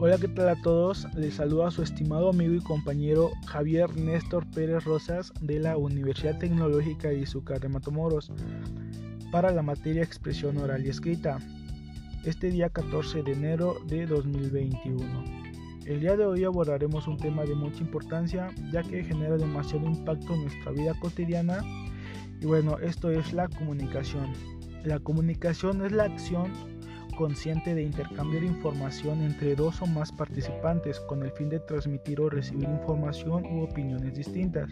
Hola, ¿qué tal a todos? Les saluda a su estimado amigo y compañero Javier Néstor Pérez Rosas de la Universidad Tecnológica de Izúcar de Matamoros para la materia expresión oral y escrita, este día 14 de enero de 2021. El día de hoy abordaremos un tema de mucha importancia ya que genera demasiado impacto en nuestra vida cotidiana y bueno, esto es la comunicación. La comunicación es la acción consciente de intercambiar información entre dos o más participantes con el fin de transmitir o recibir información u opiniones distintas.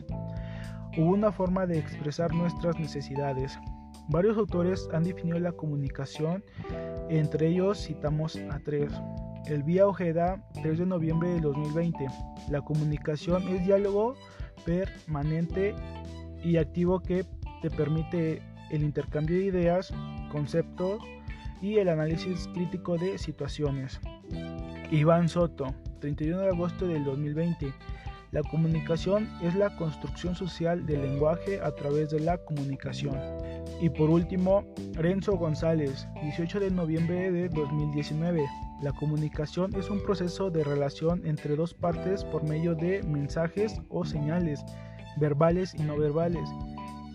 Hubo una forma de expresar nuestras necesidades. Varios autores han definido la comunicación, entre ellos citamos a tres. El Vía Ojeda, 3 de noviembre de 2020. La comunicación es diálogo permanente y activo que te permite el intercambio de ideas, conceptos, y el análisis crítico de situaciones. Iván Soto, 31 de agosto del 2020. La comunicación es la construcción social del lenguaje a través de la comunicación. Y por último, Renzo González, 18 de noviembre de 2019. La comunicación es un proceso de relación entre dos partes por medio de mensajes o señales, verbales y no verbales,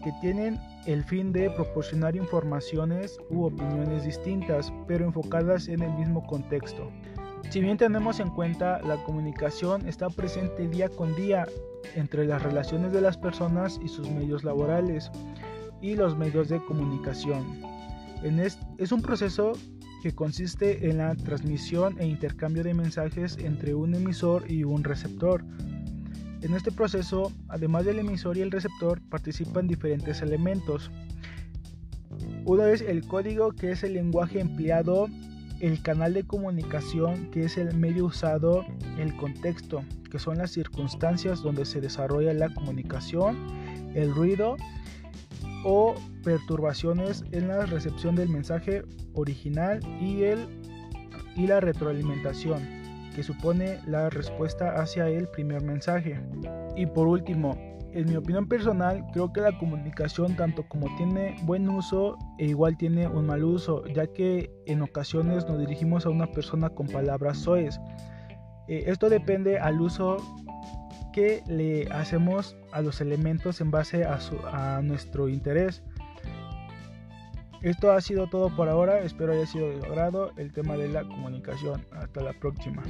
que tienen el fin de proporcionar informaciones u opiniones distintas, pero enfocadas en el mismo contexto. Si bien tenemos en cuenta la comunicación está presente día con día entre las relaciones de las personas y sus medios laborales y los medios de comunicación. es un proceso que consiste en la transmisión e intercambio de mensajes entre un emisor y un receptor, en este proceso, además del emisor y el receptor, participan diferentes elementos. Uno es el código, que es el lenguaje empleado, el canal de comunicación, que es el medio usado, el contexto, que son las circunstancias donde se desarrolla la comunicación, el ruido o perturbaciones en la recepción del mensaje original y, el, y la retroalimentación que supone la respuesta hacia el primer mensaje. Y por último, en mi opinión personal, creo que la comunicación tanto como tiene buen uso e igual tiene un mal uso, ya que en ocasiones nos dirigimos a una persona con palabras soez. Eh, esto depende al uso que le hacemos a los elementos en base a nuestro interés. Esto ha sido todo por ahora, espero haya sido de agrado el tema de la comunicación. Hasta la próxima.